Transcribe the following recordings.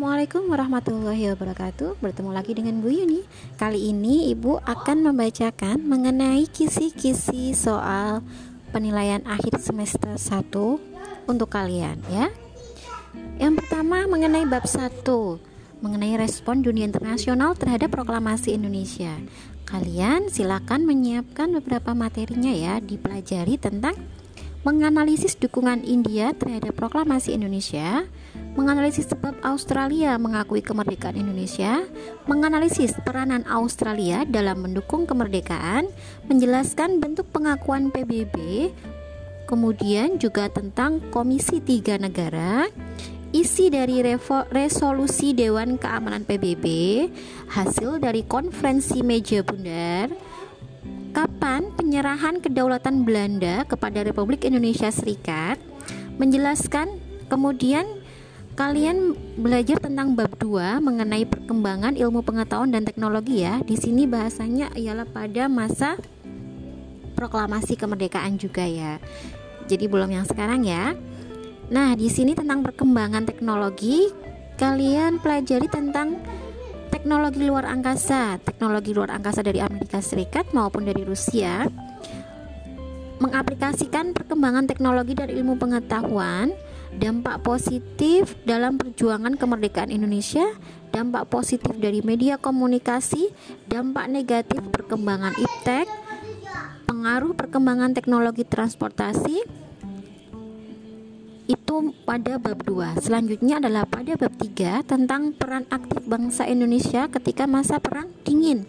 Assalamualaikum warahmatullahi wabarakatuh. Bertemu lagi dengan Bu Yuni. Kali ini Ibu akan membacakan mengenai kisi-kisi soal penilaian akhir semester 1 untuk kalian ya. Yang pertama mengenai bab 1 Mengenai respon dunia internasional terhadap proklamasi Indonesia. Kalian silakan menyiapkan beberapa materinya ya Dipelajari tentang menganalisis dukungan India terhadap proklamasi Indonesia, menganalisis sebab Australia mengakui kemerdekaan Indonesia, menganalisis peranan Australia dalam mendukung kemerdekaan, menjelaskan bentuk pengakuan PBB, kemudian juga tentang Komisi Tiga Negara, isi dari resolusi Dewan Keamanan PBB, hasil dari konferensi meja bundar, kapan penyerahan kedaulatan Belanda kepada Republik Indonesia Serikat menjelaskan kemudian kalian belajar tentang bab 2 mengenai perkembangan ilmu pengetahuan dan teknologi ya. Di sini bahasanya ialah pada masa proklamasi kemerdekaan juga ya. Jadi belum yang sekarang ya. Nah, di sini tentang perkembangan teknologi kalian pelajari tentang teknologi luar angkasa, teknologi luar angkasa dari Amerika Serikat maupun dari Rusia mengaplikasikan perkembangan teknologi dan ilmu pengetahuan, dampak positif dalam perjuangan kemerdekaan Indonesia, dampak positif dari media komunikasi, dampak negatif perkembangan iptek, pengaruh perkembangan teknologi transportasi, itu pada bab 2. Selanjutnya adalah pada bab 3 tentang peran aktif bangsa Indonesia ketika masa perang dingin.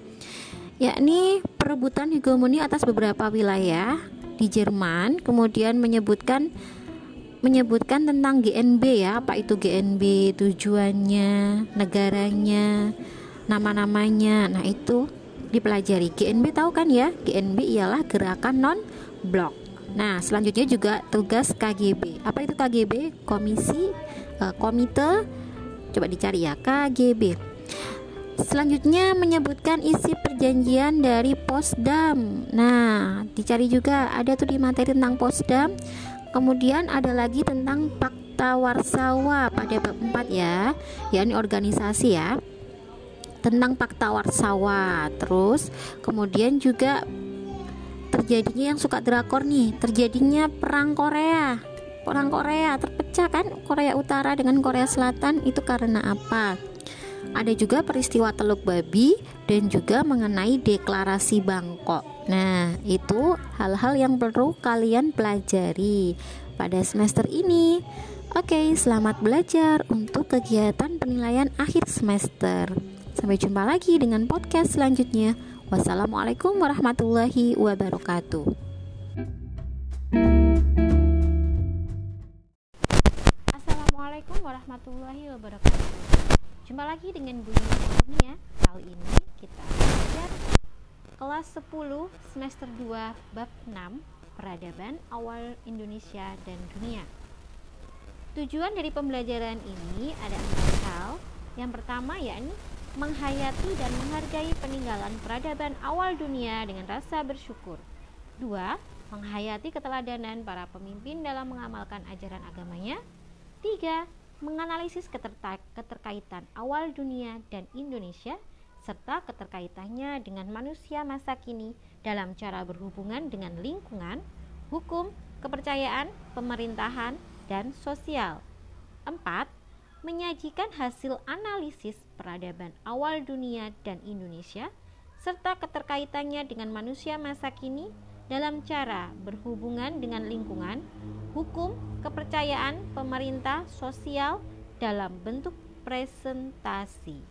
Yakni perebutan hegemoni atas beberapa wilayah di Jerman, kemudian menyebutkan menyebutkan tentang GNB ya, apa itu GNB, tujuannya, negaranya, nama-namanya. Nah, itu dipelajari. GNB tahu kan ya? GNB ialah gerakan non blok. Nah, selanjutnya juga tugas KGB. Apa itu KGB? Komisi uh, Komite coba dicari ya, KGB. Selanjutnya menyebutkan isi perjanjian dari Posdam. Nah, dicari juga ada tuh di materi tentang Posdam. Kemudian ada lagi tentang Fakta Warsawa pada bab 4 ya, yakni organisasi ya. Tentang Fakta Warsawa. Terus kemudian juga terjadinya yang suka drakor nih terjadinya perang Korea perang Korea terpecah kan Korea Utara dengan Korea Selatan itu karena apa ada juga peristiwa Teluk Babi dan juga mengenai deklarasi Bangkok nah itu hal-hal yang perlu kalian pelajari pada semester ini Oke, selamat belajar untuk kegiatan penilaian akhir semester. Sampai jumpa lagi dengan podcast selanjutnya. Wassalamualaikum warahmatullahi wabarakatuh. Assalamualaikum warahmatullahi wabarakatuh. Jumpa lagi dengan Bu Yuni ya. Kali ini kita belajar kelas 10 semester 2 bab 6 Peradaban Awal Indonesia dan Dunia. Tujuan dari pembelajaran ini ada empat hal. Yang pertama yakni menghayati dan menghargai peninggalan peradaban awal dunia dengan rasa bersyukur. Dua, menghayati keteladanan para pemimpin dalam mengamalkan ajaran agamanya. Tiga, menganalisis keterkaitan awal dunia dan Indonesia serta keterkaitannya dengan manusia masa kini dalam cara berhubungan dengan lingkungan, hukum, kepercayaan, pemerintahan, dan sosial. Empat, menyajikan hasil analisis peradaban awal dunia dan Indonesia serta keterkaitannya dengan manusia masa kini dalam cara berhubungan dengan lingkungan, hukum, kepercayaan, pemerintah, sosial dalam bentuk presentasi.